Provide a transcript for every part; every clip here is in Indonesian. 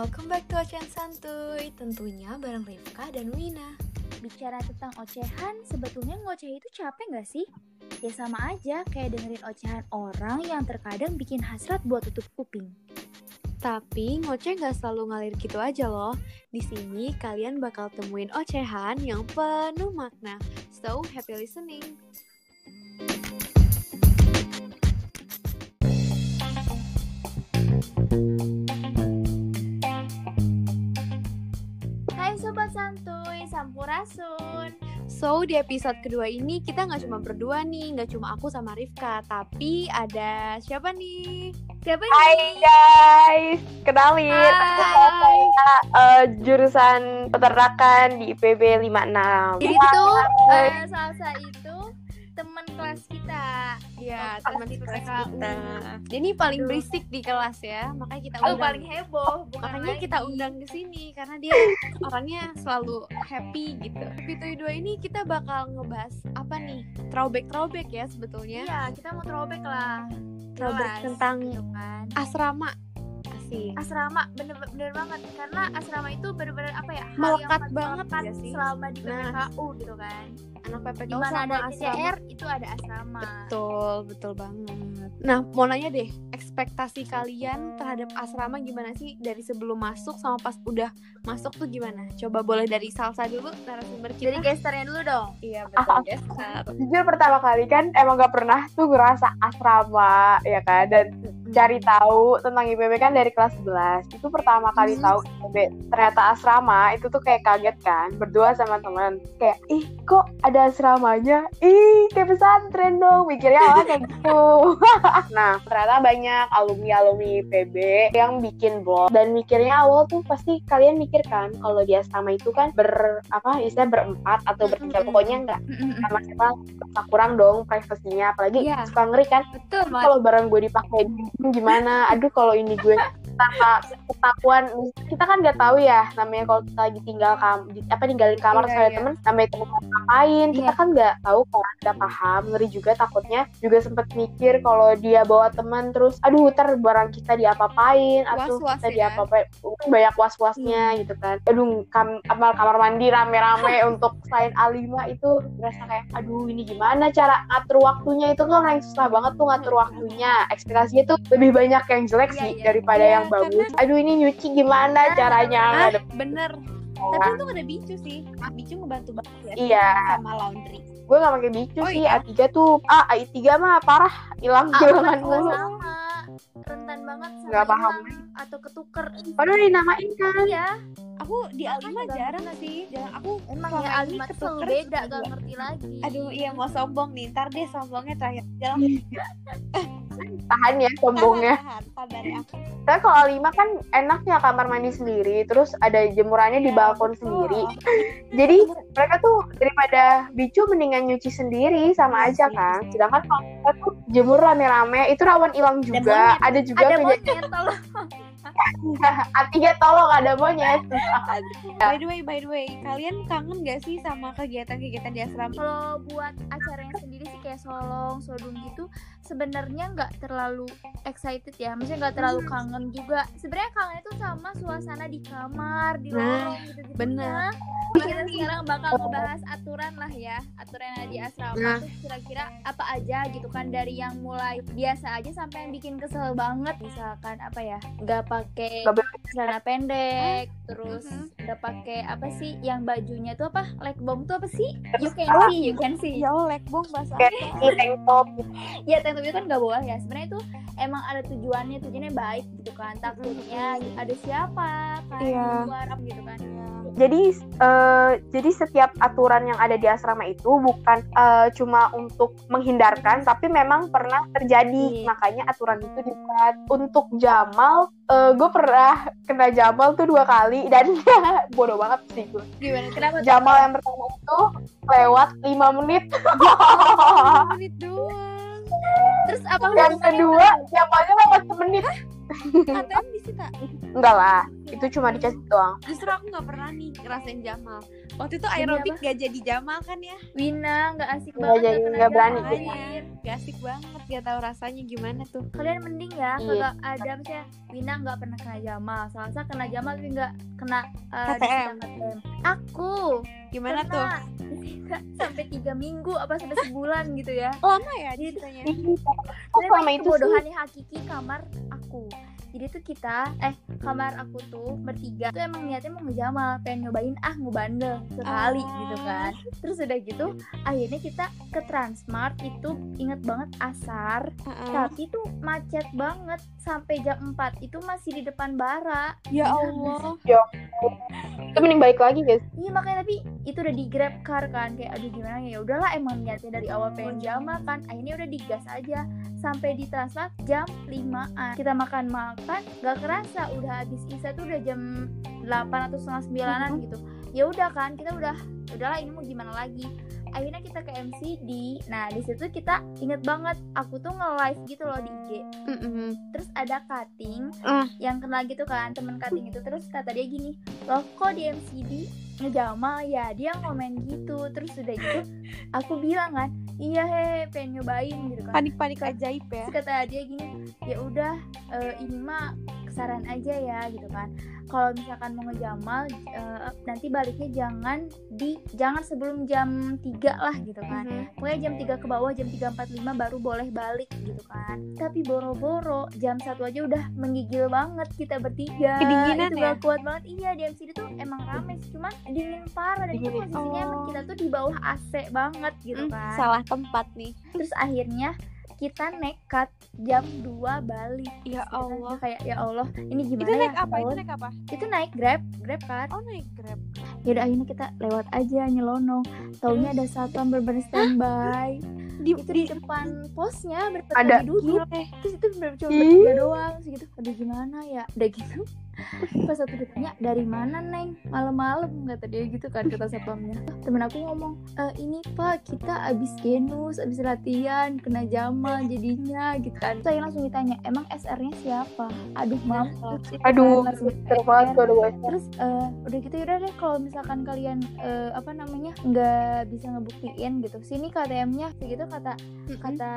welcome back to Ocehan Santuy. Tentunya bareng Rifka dan Wina. Bicara tentang ocehan, sebetulnya ngoceh itu capek nggak sih? Ya sama aja kayak dengerin ocehan orang yang terkadang bikin hasrat buat tutup kuping. Tapi ngoceh gak selalu ngalir gitu aja loh. Di sini kalian bakal temuin ocehan yang penuh makna. So, happy listening. Hai Sobat Santuy, Sampurasun. So, di episode kedua ini kita nggak cuma berdua nih, nggak cuma aku sama Rifka, tapi ada siapa nih? Siapa Hai nih? guys, kenalin aku Hai. saya eh, jurusan peternakan di IPB 56. Jadi eh, Salsa itu kelas kita. Ya, Oh, teman kita. kelas kita. Dia ini paling Aduh. berisik di kelas ya, makanya kita Oh, undang. paling heboh. bukan Makanya lagi. kita undang ke sini karena dia orangnya selalu happy gitu. Tapi dua ini kita bakal ngebahas apa nih? Throwback throwback ya sebetulnya. Iya, kita mau throwback lah. Throwback Kelas, tentang gitu kan. asrama. Asik. asrama bener bener banget karena asrama itu bener-bener apa ya hal Melekat yang banget melekat gak sih? selama di Nah. PPKU gitu kan Anak PPKU di mana sama ada asrama. PCR itu ada asrama Betul, betul banget. Nah, mau nanya deh, ekspektasi kalian terhadap asrama gimana sih dari sebelum masuk sama pas udah masuk tuh gimana? Coba boleh dari Salsa dulu narasumber kita. jadi gesternya dulu dong iya betul, geser. Jujur pertama kali kan emang gak pernah tuh ngerasa asrama ya kan dan cari tahu tentang IPB kan dari kelas 11 itu pertama kali Hmm. tahu IPB ternyata asrama itu tuh kayak kaget kan berdua sama teman. Kayak ih kok ada asramanya? Ih kayak pesantren dong. Mikirnya awalnya kayak gitu. Nah ternyata banyak alumni alumni IPB yang bikin blog. Dan mikirnya awal tuh pasti kalian mikir kan kalau di asrama itu kan ber apa istilah berempat atau bertiga. Mm-mm. pokoknya enggak sama siapa kurang dong privasinya apalagi Iya. suka ngeri kan. Betul, kalau barang gue dipakai gimana? Aduh kalau ini gue tanpa ketakuan kita kan nggak tahu ya namanya kalau kita lagi tinggal kam di- apa ninggalin kamar Iya, sama iya. temen namanya temen ngapain kita Iya. kan nggak tahu kan nggak paham ngeri juga takutnya juga sempet mikir kalau dia bawa teman terus aduh ntar barang kita diapa-apain atau kita ya. diapa-apain banyak was-wasnya gitu kan aduh kam kamar kamar mandi rame-rame untuk selain A5 itu berasa kayak aduh ini gimana cara ngatur waktunya itu kan yang susah banget tuh ngatur waktunya ekspektasinya tuh lebih banyak yang jelek Iya, sih iya. daripada Iya, yang bagus aduh ini nyuci gimana caranya Ah, ngadep bener. Tapi itu ada bicu sih. Bicu ngebantu banget ya. Iya. Sama laundry. gue gak pakai bicu Oh, sih iya? A3 tuh ah AI3 mah parah hilang Ah, hilangan juga mulu sama rentan banget sama Nggak paham. atau ketuker Padahal dinamain kan iya Aku di A5 Makanya jarang sih. Jarang. Aku emang ya ini alimat ketuker selalu beda gak ngerti lagi. Aduh, iya mau sombong nih. Ntar deh sombongnya terakhir. Jalan tahan ya sombongnya. Tahan, tahan. Dari aku. tapi kalau A5 kan enaknya kamar mandi sendiri terus ada jemurannya di Iya, balkon sendiri. Jadi mereka tuh daripada bicu mendingan nyuci sendiri sama Iya aja kan. sedangkan kalau kita tuh jemur rame-rame itu rawan hilang juga. ada juga ada monyet A3 tolong ada monyet By the way, by the way, kalian kangen gak sih sama kegiatan-kegiatan di asrama? kalau buat acaranya sendiri sih kayak solong sodung gitu sebenarnya nggak terlalu excited ya maksudnya nggak terlalu Hmm. kangen juga sebenarnya kangen itu sama suasana di kamar di Nah, lorong gitu gitu bener. kita sekarang bakal ngebahas aturan lah ya aturan yang ada di asrama Nah. tuh kira-kira apa aja gitu kan dari yang mulai biasa aja sampai yang bikin kesel banget misalkan apa ya nggak pakai celana pendek terus Mhm. nggak pakai apa sih yang bajunya tuh apa leg bong tuh apa sih you can see you can see Ya Allah, lekbong bahasa apa? ini tank top ya tank top itu kan nggak boleh ya sebenarnya itu emang ada tujuannya tujuannya baik gitu kan takutnya ada siapa kan Iya. luar gitu kan jadi eh, jadi setiap aturan yang ada di asrama itu bukan eh, cuma untuk menghindarkan tapi memang pernah terjadi Iya. makanya aturan itu dibuat untuk Jamal gue pernah kena Jamal tuh dua kali dan bodoh banget sih gue Gimana? kenapa? Jamal yang pertama itu lewat lima menit Oh, menit doang. Terus apa yang kedua Jamalnya lewat semenit Disita. enggak lah itu cuma dicas doang Justru aku nggak pernah nih ngerasain Jamal. Waktu itu aerobik gak jadi Jamal kan ya? Wina nggak asik Nggak banget jadi- kena nggak berani gak asik banget, gak tahu rasanya gimana tuh. kalian mending ya Iya. kagak ada misalnya Wina nggak pernah kena Jamal Salsa kena Jamal tapi nggak kena uh, KTM. disita KTM aku Gimana tuh? kena disita sampai tiga minggu apa sampai sebulan gitu ya Lama ya Jadi- ceritanya? kok Tapi selama itu sih kebodohan yang hakiki kamar aku jadi tuh kita eh kamar aku tuh bertiga tuh emang niatnya mau ngejamal pengen nyobain ah ngebandel sekali Ah. gitu kan. Terus udah gitu akhirnya kita ke Transmart itu inget banget asar. Heeh. tapi tuh macet banget sampai jam 4 itu masih di depan bara. Ya Allah. itu mending balik lagi guys. Iya makanya tapi itu udah di grab car kan kayak aduh gimana ya? Udahlah emang niatnya dari awal pengen jamal kan akhirnya udah digas aja. Sampai di Transmart jam 5an kita makan makan gak kerasa udah habis isa tuh udah jam 8 atau setengah sembilanan gitu. Ya udah kan kita udah udahlah ini mau gimana lagi akhirnya kita ke MCD nah di situ kita inget banget aku tuh nge-live gitu loh di IG Mm-mm. terus ada cutting Ah. yang kenal gitu kan temen cutting itu terus kata dia gini loh kok di MCD ngejamal ya dia ngomen gitu terus udah gitu aku bilang kan iya he pengen nyobain gitu kan Panik-panik ajaib ya. terus kata dia gini ya udah eh, ini mah kesaran aja ya gitu kan kalau misalkan mau ngejamal eh, nanti baliknya jangan di jangan sebelum jam 3 lah gitu kan Mhm. pokoknya jam 3 ke bawah jam 3.45 baru boleh balik gitu kan tapi boro-boro jam satu aja udah menggigil banget kita bertiga Kedinginan itu ya? gak kuat banget iya di MCD tuh emang rame sih cuman dingin parah dan itu posisinya emang Oh. kita tuh di bawah AC banget gitu Hmm, kan Salah tempat nih. terus akhirnya kita nekat jam 2 balik. Ya Allah. kayak ya Allah ini Itu gimana naik ya apa? Itu naik apa? itu naik grab grab kan? Oh naik grab. yaudah akhirnya kita lewat aja nyelonong. Taunya ada satpam bener standby. Di, itu di depan posnya Ada. berpetani duduk terus itu cuma bertiga doang. Terus gitu aduh gimana ya? Udah gitu pas aku ditanya dari mana neng? Malam-malam kata dia gitu kan kata satpamnya temen aku ngomong "Eh, ini pak kita abis genus abis latihan kena jamal jadinya gitu kan. Saya langsung ditanya emang SR-nya siapa? Aduh mampus itu aduh tuh aduh terus eh, udah gitu yaudah deh kalau misalkan kalian eh, apa namanya nggak bisa ngebuktiin gitu. Sini KTM-nya segitu kata kata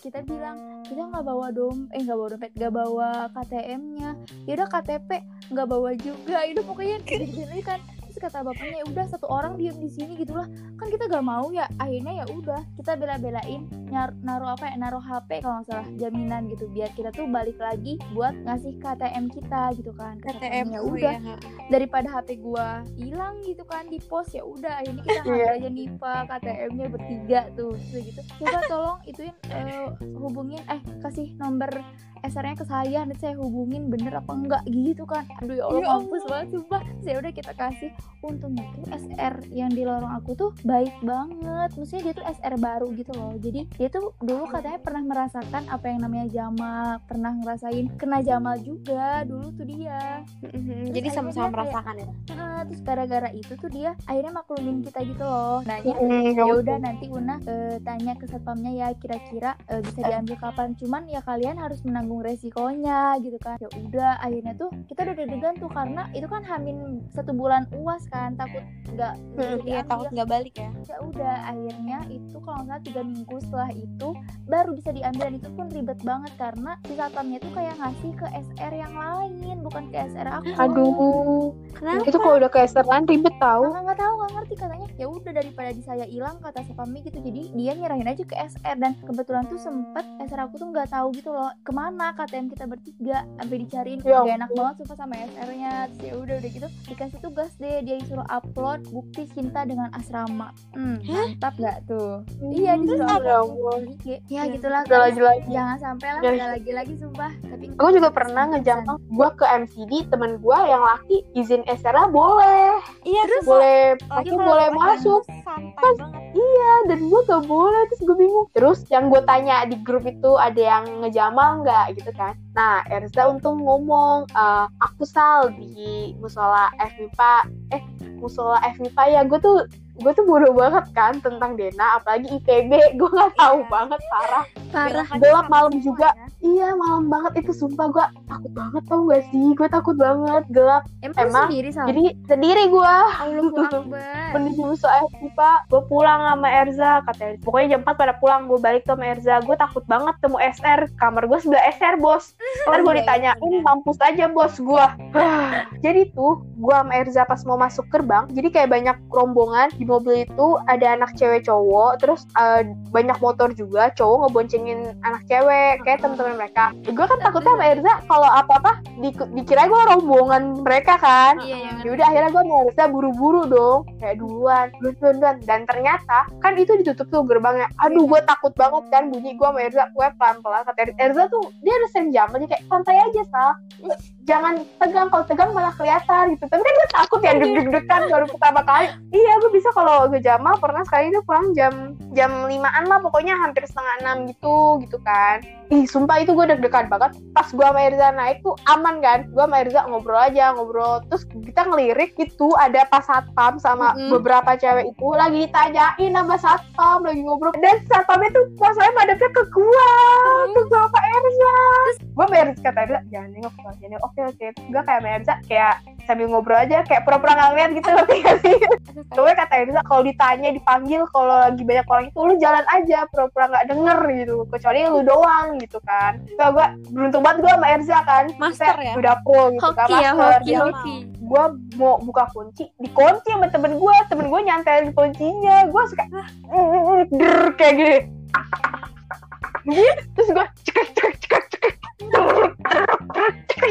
kita bilang kita nggak bawa dom eh nggak bawa dompet nggak bawa KTM-nya ya udah KTP nggak bawa juga. Ya udah pokoknya gini kan. Terus kata bapaknya ya udah satu orang diem di sini gitulah. Kan kita gak mau ya. Akhirnya ya udah kita bela-belain nyar naruh apa ya naruh HP kalau nggak salah jaminan gitu. Biar kita tuh balik lagi buat ngasih KTM kita gitu kan. Kata KTM ya udah iya. daripada HP gua hilang gitu kan di pos ya udah akhirnya kita Iya. ngambil aja Nipa KTM-nya bertiga tuh. Terus gitu. Coba tolong ituin eh, hubungin eh kasih nomor SR-nya ke saya nanti saya hubungin bener apa enggak gitu kan. Aduh ya Allah Ya mampus banget sumpah. Saya udah kita kasih. Untungnya tuh SR yang di lorong aku tuh baik banget. Maksudnya dia tuh SR baru gitu loh. Jadi dia tuh dulu katanya pernah merasakan apa yang namanya Jamal. Pernah ngerasain kena Jamal juga dulu tuh dia. Mhm, Terus Jadi sama-sama merasakan ya. Nah, terus gara-gara itu tuh dia akhirnya maklumin kita gitu loh. Nanya, Hmm, ya udah nanti Una eh, tanya ke satpamnya ya kira-kira eh, bisa diambil kapan. Cuman ya kalian harus menanggung resikonya gitu kan. Ya udah akhirnya tuh kita udah deg-degan tuh karena itu kan hamin satu bulan uas kan takut nggak nggak bisa Iya takut nggak balik ya. ya udah akhirnya itu kalau nggak tiga minggu setelah itu baru bisa diambil dan itu pun ribet banget karena si satpamnya tuh kayak ngasih ke SR yang lain bukan ke SR aku aduh Kenapa? itu kalau udah kayak seran ribet tau nggak nggak tahu nggak ngerti katanya ya udah daripada di saya hilang kata satpamnya gitu jadi dia nyerahin aja ke SR dan kebetulan tuh sempet SR aku tuh nggak tahu gitu loh ke mana KTM kita bertiga sampai dicariin Ya gak enak banget sumpah sama SR-nya terus ya udah udah gitu dikasih tugas deh. Dia disuruh upload bukti cinta dengan asrama. Hmm, mantap nggak tuh? Iya disuruh Ya upload IG. ya gitulah udah guys. lagi-lagi jangan sampai lah Jangan- nggak lagi-lagi sumpah. Tapi Gue juga pernah ngejamal gue ke MCD temen gue yang laki izin SRA boleh. Iya terus boleh lagi pasti boleh masuk. banget. iya dan gue gak boleh terus gue bingung. Terus yang gue tanya di grup itu ada yang ngejamal nggak gitu kan. Nah Erza untung ngomong "Eh, aku sal di musola FMIPA eh musola FMIPA ya gue tuh gue tuh bodoh banget kan tentang Dena apalagi IPB gue nggak tahu Iya. banget parah Parah. Gelap sama malam juga. ya. Iya malam banget itu sumpah gue takut banget tau gak sih gue takut banget gelap Emang, Emang? sendiri Sal? jadi sendiri gue menuju IPA gue pulang sama Erza katanya pokoknya jam 4 pada pulang gue balik tuh sama Erza gue takut banget temu SR kamar gue sebelah SR bos ntar gue iya, ditanyain iya. mampus aja bos gue jadi tuh gue sama Erza pas mau masuk gerbang jadi kayak banyak rombongan di mobil itu ada anak cewek cowok terus eh, banyak motor juga cowok ngeboncengin anak cewek kayak teman-teman mereka. Gue kan takutnya sama Erza kalau apa-apa di, dikira gue rombongan mereka kan. Iya, ya udah akhirnya gue mau Erza buru-buru dong kayak duluan duluan duluan dan ternyata kan itu ditutup tuh gerbangnya. Aduh gue takut banget kan bunyi gue sama Erza gue pelan-pelan kata Erza, tuh dia ada senjam aja kayak santai aja sal jangan tegang kalau tegang malah kelihatan gitu. Tapi kan gue takut ya deg-degan baru pertama kali. Iya gue bisa kalau ke Jamal pernah sekali itu pulang jam jam limaan lah pokoknya hampir setengah enam gitu gitu kan. Ih sumpah itu gue deg-degan banget. Pas gue sama Erza naik tuh aman kan. Gue sama Erza ngobrol aja ngobrol. Terus kita ngelirik gitu ada pas satpam sama Mm-mm. beberapa cewek itu lagi ditanyain sama satpam lagi ngobrol. Dan satpamnya tuh masalahnya madepnya ke gue ke gue sama Erza. Gue sama Erza kata Erza jangan nengok jangan nengok oke oke gue kayak Erza kayak sambil ngobrol aja kayak pura-pura nggak ngeliat gitu ngerti gak sih Soalnya kata Erza kalau ditanya dipanggil kalau lagi banyak orang itu lu jalan aja pura-pura nggak denger gitu kecuali lu doang gitu kan. Nah, gue beruntung banget gue sama Erza kan. Master Kita ya? Udah pro gitu kan Hoki ya, master. hoki, hoki. gue mau buka kunci dikunci sama temen gue temen gue nyantelin kuncinya gue suka der kayak gini Gitu, terus gue cekek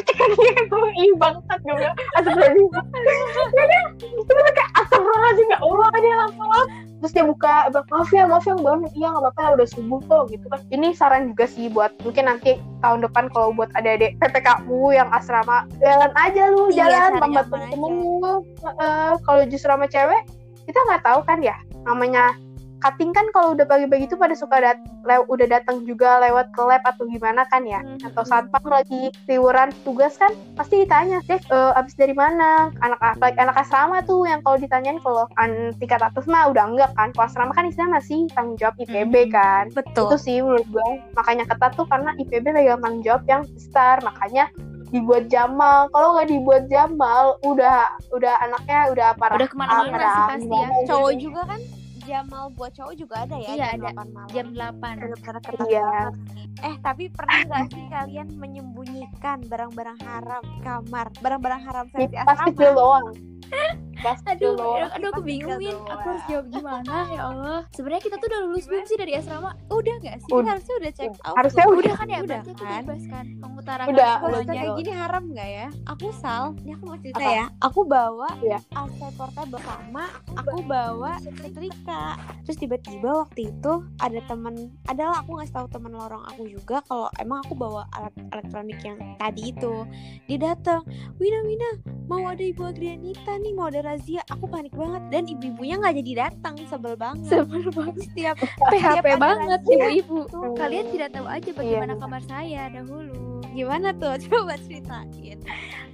cekek gitu ih bangsat gue bilang. Astagfirullahaladzim. Itu tuh kayak astagfirullahaladzim ya Allah dia lama terus dia buka maaf ya maaf ya bangun iya nggak apa-apa udah subuh kok gitu kan. Ini saran juga sih buat mungkin nanti tahun depan kalau buat adik-adik PPKU yang asrama jalan aja lu Iya, jalan cari sama aman aja. temen lu. Heeh, kalau justru sama cewek kita nggak tahu kan ya namanya cutting kan kalau udah pagi-pagi itu pada suka dat lew- udah datang juga lewat ke lab atau gimana kan ya? Mhm. atau satpam lagi liburan tugas kan pasti ditanya deh eh, abis dari mana? Anak apalagi anak asrama tuh yang kalau ditanyain kalau an tingkat atas mah udah enggak kan? Kalau asrama kan istilahnya masih tanggung jawab IPB Mhm. kan? Betul. itu sih menurut gue makanya ketat tuh karena IPB pegang tanggung jawab yang besar. Makanya dibuat Jamal. Kalau nggak dibuat Jamal udah udah anaknya udah parah. Udah ke mana-mana parah, sih pasti ya. Cowok juga kan Jamal buat cowok juga ada ya Iya, jam ada. 8 malam. Jam 8. Bener-bener ketat Iya. banget. Eh tapi pernah nggak sih kalian menyembunyikan barang-barang haram di kamar, barang-barang haram versi pas kecil asrama? doang kecil Aduh, doang aduh aku Pas bingung tinggal Min. doang. Aku harus jawab gimana ya Allah. Sebenarnya kita tuh udah lulus belum sih dari asrama? Udah nggak sih? Udah. Harusnya udah check out. Harusnya tuh. Udah kan ya? Udah kan? bebas kan mengutarakan Udah, udah semuanya. kayak gini haram nggak ya? Aku sal, ini aku mau cerita Apa? ya. Aku bawa Iya. AC portable sama aku bawa setrika. Terus tiba-tiba waktu itu ada temen, adalah aku ngasih tahu temen lorong aku juga kalau emang aku bawa alat elektronik yang tadi itu. Dia datang, Wina Wina mau ada ibu Adrianita nih mau ada razia. Aku panik banget dan ibu-ibunya nggak jadi datang, sebel banget. Sebel banget. Setiap PHP banget ibu-ibu. Hmm. Kalian tidak tahu aja bagaimana Iya. kamar saya dahulu. gimana tuh? Coba ceritain.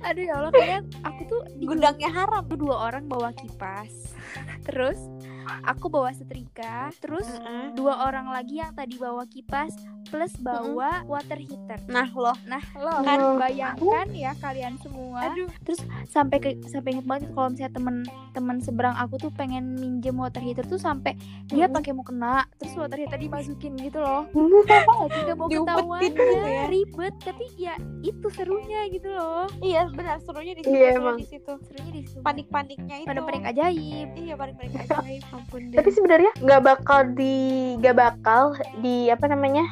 Aduh ya Allah kalian aku tuh di Gudangnya haram. Aku dua orang bawa kipas. Terus aku bawa setrika, terus Heeh. dua orang lagi yang tadi bawa kipas plus bawa water heater. Nah loh, Nah, lo Hmm. kan bayangkan ya kalian semua. aduh Sampai ke sampai inget banget kalau misalnya temen-temen seberang aku tuh pengen minjem water heater tuh sampai dia Hmm. pakai mau kena, terus water heater dimasukin gitu loh. Lagi gak mau ketahuan gitu ya. ribet, tapi ya itu serunya gitu loh. Iya benar serunya di situ. Iya, serunya emang. di situ. Serunya di situ. Panik-paniknya itu. pada panik ajaib. Iya panik-panik ajaib. Ampun deh. tapi sebenarnya nggak bakal di nggak bakal di apa namanya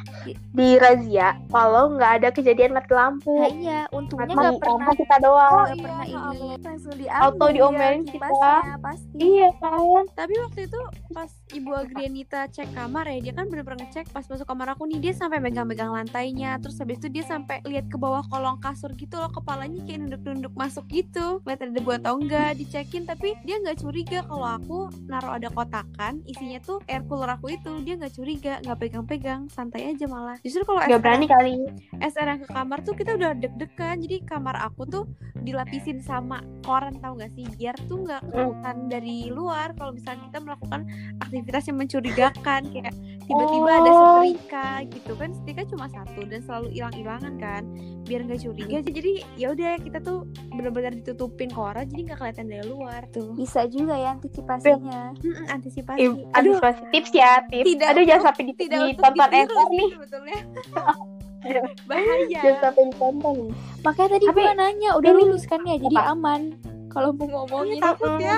Di- razia kalau nggak ada kejadian mati lampu Nah iya, untungnya nggak pernah kita doang nggak iya, pernah maaf. ini langsung diambil Auto diomelin kita. kipasnya, pasti. iya kan Tapi waktu itu pas Ibu Agrianita cek kamar ya, dia kan bener-bener ngecek pas masuk kamar aku nih dia sampai megang-megang lantainya, terus habis itu dia sampai lihat ke bawah kolong kasur gitu loh, kepalanya kayak nunduk-nunduk masuk gitu. Lihat ada debu atau enggak, dicekin tapi dia nggak curiga kalau aku naruh ada kotakan, isinya tuh air cooler aku itu, dia nggak curiga, nggak pegang-pegang, santai aja malah. Justru kalau nggak berani kali. SR yang ke kamar tuh kita udah deg-degan. Jadi kamar aku tuh dilapisin sama koran tau gak sih? Biar tuh nggak kelihatan dari luar kalau misalnya kita melakukan aktivitas yang mencurigakan. Kayak tiba-tiba ada Oh. setrika gitu kan. Setrika cuma satu dan selalu hilang-hilangan kan. Biar nggak curiga jadi ya udah kita tuh benar-benar ditutupin koran jadi nggak kelihatan dari luar tuh. Bisa juga ya antisipasinya. Mm-mm, antisipasi aduh antisipasi tips ya tips Tidak aduh jangan sampai di, tidak ditonton sih nih sebetulnya bahaya jangan sampai ditonton nih Makanya tadi Tapi- gue nanya, udah ini- lulus kan ya, jadi Apa? aman. Kalau mau Iya, ngomongin takut ya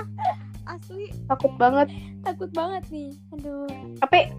asli takut banget takut banget nih. Aduh. tapi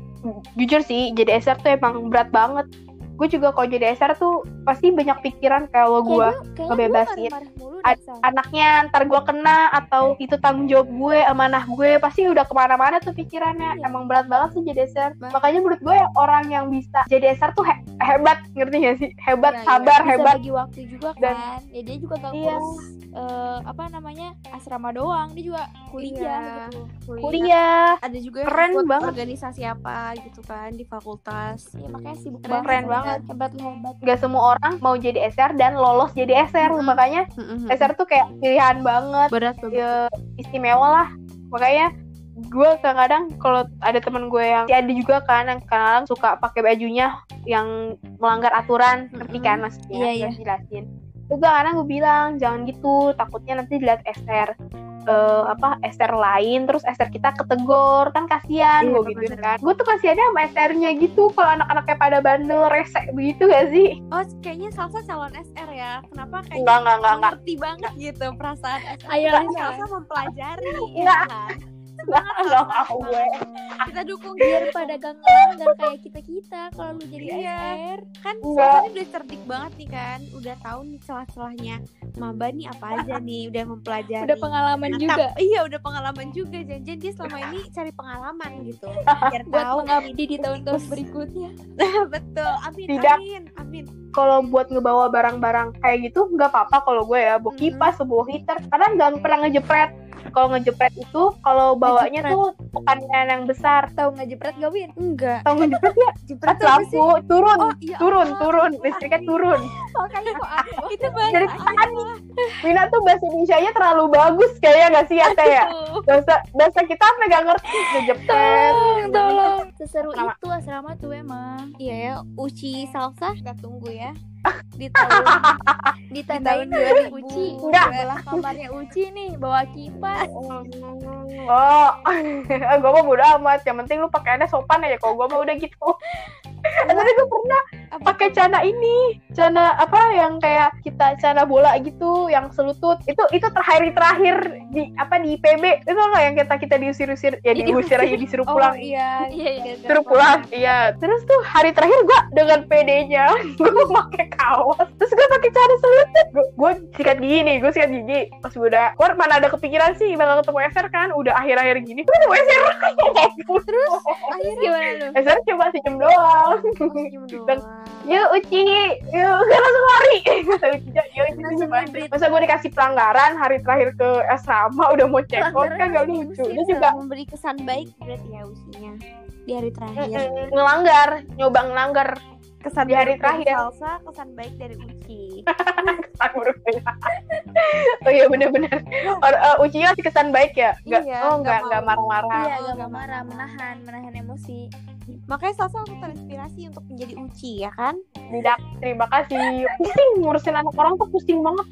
jujur sih jadi SR tuh emang berat banget gue juga kalau jadi SR tuh pasti banyak pikiran kalau gue ngebebasin. gua marah-marah mulu. Anaknya ntar gue kena atau itu tanggung jawab gue amanah gue pasti udah ke mana-mana tuh pikirannya Iya. emang berat banget sih jadi SR makanya menurut gue orang yang bisa jadi SR tuh he- hebat ngerti gak sih hebat Iya, iya. sabar bisa hebat bagi waktu juga Dan- kan ya dia juga gak Iya. ngurus eh, apa namanya asrama doang dia juga kuliah Iya. gitu kuliah ada juga yang Keren ikut banget. organisasi apa gitu kan di fakultas ya makanya sibuk Keren, banget keren banget. hebat hebat gak semua orang mau jadi SR dan lolos jadi SR Mm-mm. makanya. SR tuh kayak pilihan banget berat banget. ya, istimewa lah. Makanya gue kadang-kadang kalau ada temen gue yang ya ada juga kan yang kadang suka pakai bajunya yang melanggar aturan ngerti kan maksudnya? Iya, iya. Terus jelasin juga kadang gue bilang jangan gitu takutnya nanti dilihat SR eh, apa SR lain terus SR kita ketegor kan kasihan Iya, gue bener. gitu kan gue tuh kasihannya sama SR-nya gitu kalau anak-anaknya pada bandel resek begitu gak sih oh kayaknya Salsa calon SR ya kenapa kayaknya enggak enggak enggak enggak ngerti banget gitu perasaan SR Ayo. Salsa mempelajari ya Enggak. kan enggak enggak mau gue. kita dukung biar pada gak ngelanggar kayak kita kita kalau lu jadi Iya. SR kan. Salsa ini udah cerdik banget nih kan. Udah tahu nih celah-celahnya. Maba nih apa aja nih udah mempelajari. Udah pengalaman Nah, juga. Iya udah pengalaman juga. Janjian dia selama ini cari pengalaman gitu. Biar buat tahu mengabdi di tahun-tahun berikutnya. Betul. Amin Tidak. amin amin. Kalau buat ngebawa barang-barang kayak gitu nggak apa-apa kalau gue ya. Bawa Mhm. kipas bawa heater. Karena nggak pernah ngejepret kalau ngejepret itu kalau bawanya Ngejepret. tuh bukan yang besar. Tahu ngejepret gak Win? Enggak. Tahu ngejepret ya jepret lampu turun oh iya turun Allah. turun. listriknya turun. Makanya kok aku itu Dari banget tadi. Wina tuh bahasa Indonesia-nya terlalu bagus kayaknya nggak sih Ate ya? Bahasa bahasa kita apa nggak ngerti? Ngejepret. Tolong tolong. Seseru Asrama. itu asrama tuh emang. Iya ya uci salsa. Kita tunggu ya di tahun Di tahun 2000 Uci Enggak. kamarnya Uci nih bawa kipas. Oh gue mah bodo amat. Yang penting lu pakaiannya sopan aja. Kalau gue mah udah gitu. Tapi gue pernah pakai celana ini celana apa yang kayak kita celana bola gitu yang selutut itu itu terakhir terakhir di apa di IPB itu nggak yang kita kita diusir-usir ya Iya, diusir aja disuruh oh pulang. iya. Iya, iya. suruh pulang iya. Terus tuh hari terakhir gue dengan PD-nya gue pakai kaos. Terus gue pakai celana selutut. Gue sikat gigi nih gue sikat gigi. Pas gue udah gue mana ada kepikiran sih bakal ketemu SR kan? Udah akhir-akhir gini gue ketemu SR terus akhirnya? gimana lu? SR cuma senyum doang. Senyum Dan- doang. Yuk Uci, yuk gue langsung lari. Kata Uci ngedit. Masa gue dikasih pelanggaran hari terakhir ke asrama udah mau check out kan gak lucu. Dia juga memberi kesan baik berarti ya usinya di hari terakhir ngelanggar, nyoba ngelanggar kesan Di hari terakhir. salsa kesan baik dari uci kesan buruk. oh iya bener-bener. Or- uh, Ucinya kasih kesan baik ya? Gak, Iya, oh nggak nggak nggak marah-marah. iya gak nggak marah. menahan menahan emosi makanya salsa langsung terinspirasi untuk menjadi uci ya kan? Tidak, terima kasih. Pusing ngurusin anak orang tuh pusing banget.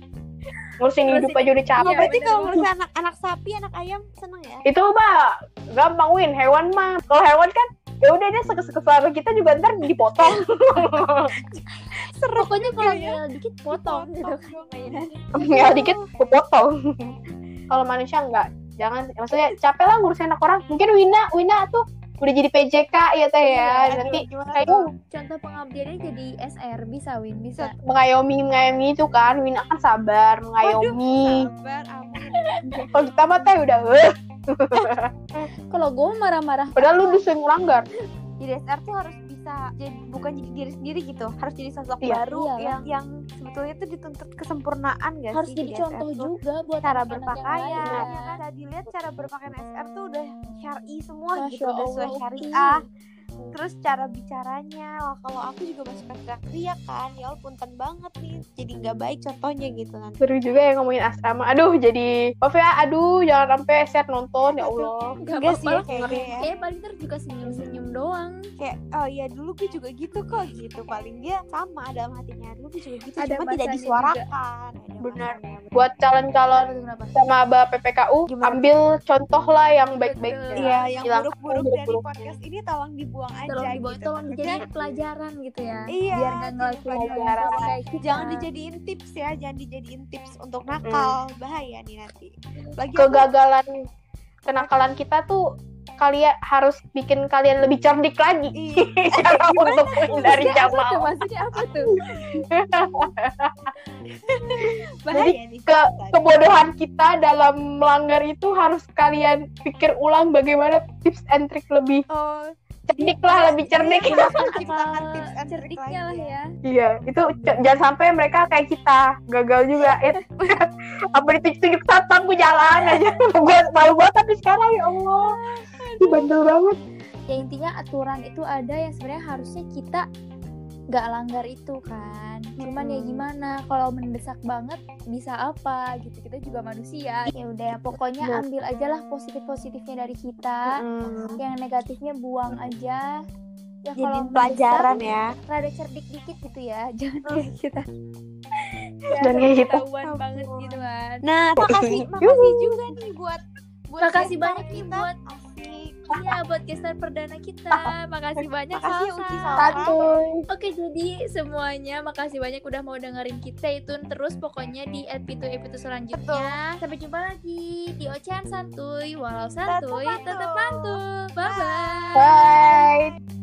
Ngurusin hidup aja udah capek. berarti bener kalau ngurusin anak anak sapi anak ayam seneng ya? Itu mah gampang win. Hewan mah. Kalau hewan kan ya udah sekes-sekes sama kita juga ntar dipotong. Pokoknya kalau Iya. ngeyel dikit potong. Gitu. Kan ya dikit kepotong kalau manusia enggak. Jangan maksudnya capek lah ngurusin anak orang. Mungkin Wina Wina tuh udah jadi PJK ya teh ya. Aduh, nanti kayak contoh pengabdiannya jadi SR bisa Win bisa. Mengayomi mengayomi itu kan. Wina kan sabar mengayomi. Sabar kalau kita mah teh udah eh. Kalau gue marah-marah padahal lu disuruh ngelanggar. Jadi SR tuh harus bisa jadi bukan jadi diri sendiri gitu harus jadi sosok Iya. baru Iyalah. yang yang sebetulnya tuh dituntut kesempurnaan gak harus sih jadi di contoh SR tuh? juga buat cara berpakaian ya kan Bisa dilihat cara berpakaian SR tuh udah syari semua Masya gitu udah sesuai syariah terus cara bicaranya Wah, kalau aku juga masih suka teriak kan ya punten banget nih jadi nggak baik contohnya gitu kan seru juga ya ngomongin asrama aduh jadi maaf ya aduh jangan sampai set nonton ya Allah Gak Enggak sih apa-apa kayaknya ya. Paling ntar juga senyum-senyum doang kayak oh ya dulu gue juga gitu kok gitu paling dia sama dalam hatinya dulu gue juga gitu Ada cuma tidak disuarakan Benar. buat calon-calon sama Aba PPKU Gimana? ambil contoh lah yang baik-baik Betul. Iya, yang buruk-buruk dari buruk-buruk. podcast ini tolong dibuang aja tolong dibawa gitu. tolong dijadiin pelajaran gitu ya Iya, biar nggak jadi ngelakuin pelajaran. kita jangan dijadiin tips ya, jangan dijadiin tips untuk nakal, bahaya nih nanti. Lagi kegagalan kenakalan kita tuh kalian harus bikin kalian lebih cerdik lagi. Iya, cara untuk menghindari apa tuh? Jamal maksudnya apa tuh? Bahaya nih. ke kebodohan kita dalam melanggar itu harus kalian pikir ulang bagaimana tips and trick lebih Oh, cerdik lah lebih cerdik. Iya, tips and trick cerdiknya lah lagi ya. Iya itu jangan sampai mereka kayak kita gagal juga. Apa ditunjuk satpam gue jalan aja. Gue malu banget tapi sekarang ya Allah itu bandel banget. Ya intinya aturan itu ada yang sebenarnya harusnya kita nggak langgar itu kan. Cuman ya gimana kalau mendesak banget bisa apa gitu. Kita juga manusia. Ya udah pokoknya Betul. ambil aja lah positif positifnya dari kita. Mm. yang negatifnya buang aja. Ya Jadi kalau pelajaran mendesak, ya. rada cerdik dikit gitu ya. Jangan kayak kita. Dan kayak kita. ketahuan banget gitu kan. Nah, makasih makasih juga nih buat buat Makasih gestar banyak nih buat. Iya buat gestar perdana kita. Makasih banyak Makasih Salsa. Uci Oke jadi semuanya makasih banyak udah mau dengerin kita. Itu terus pokoknya di episode episode selanjutnya sampai jumpa lagi di Ocean Santuy. Walau santuy tetap mantul bye bye bye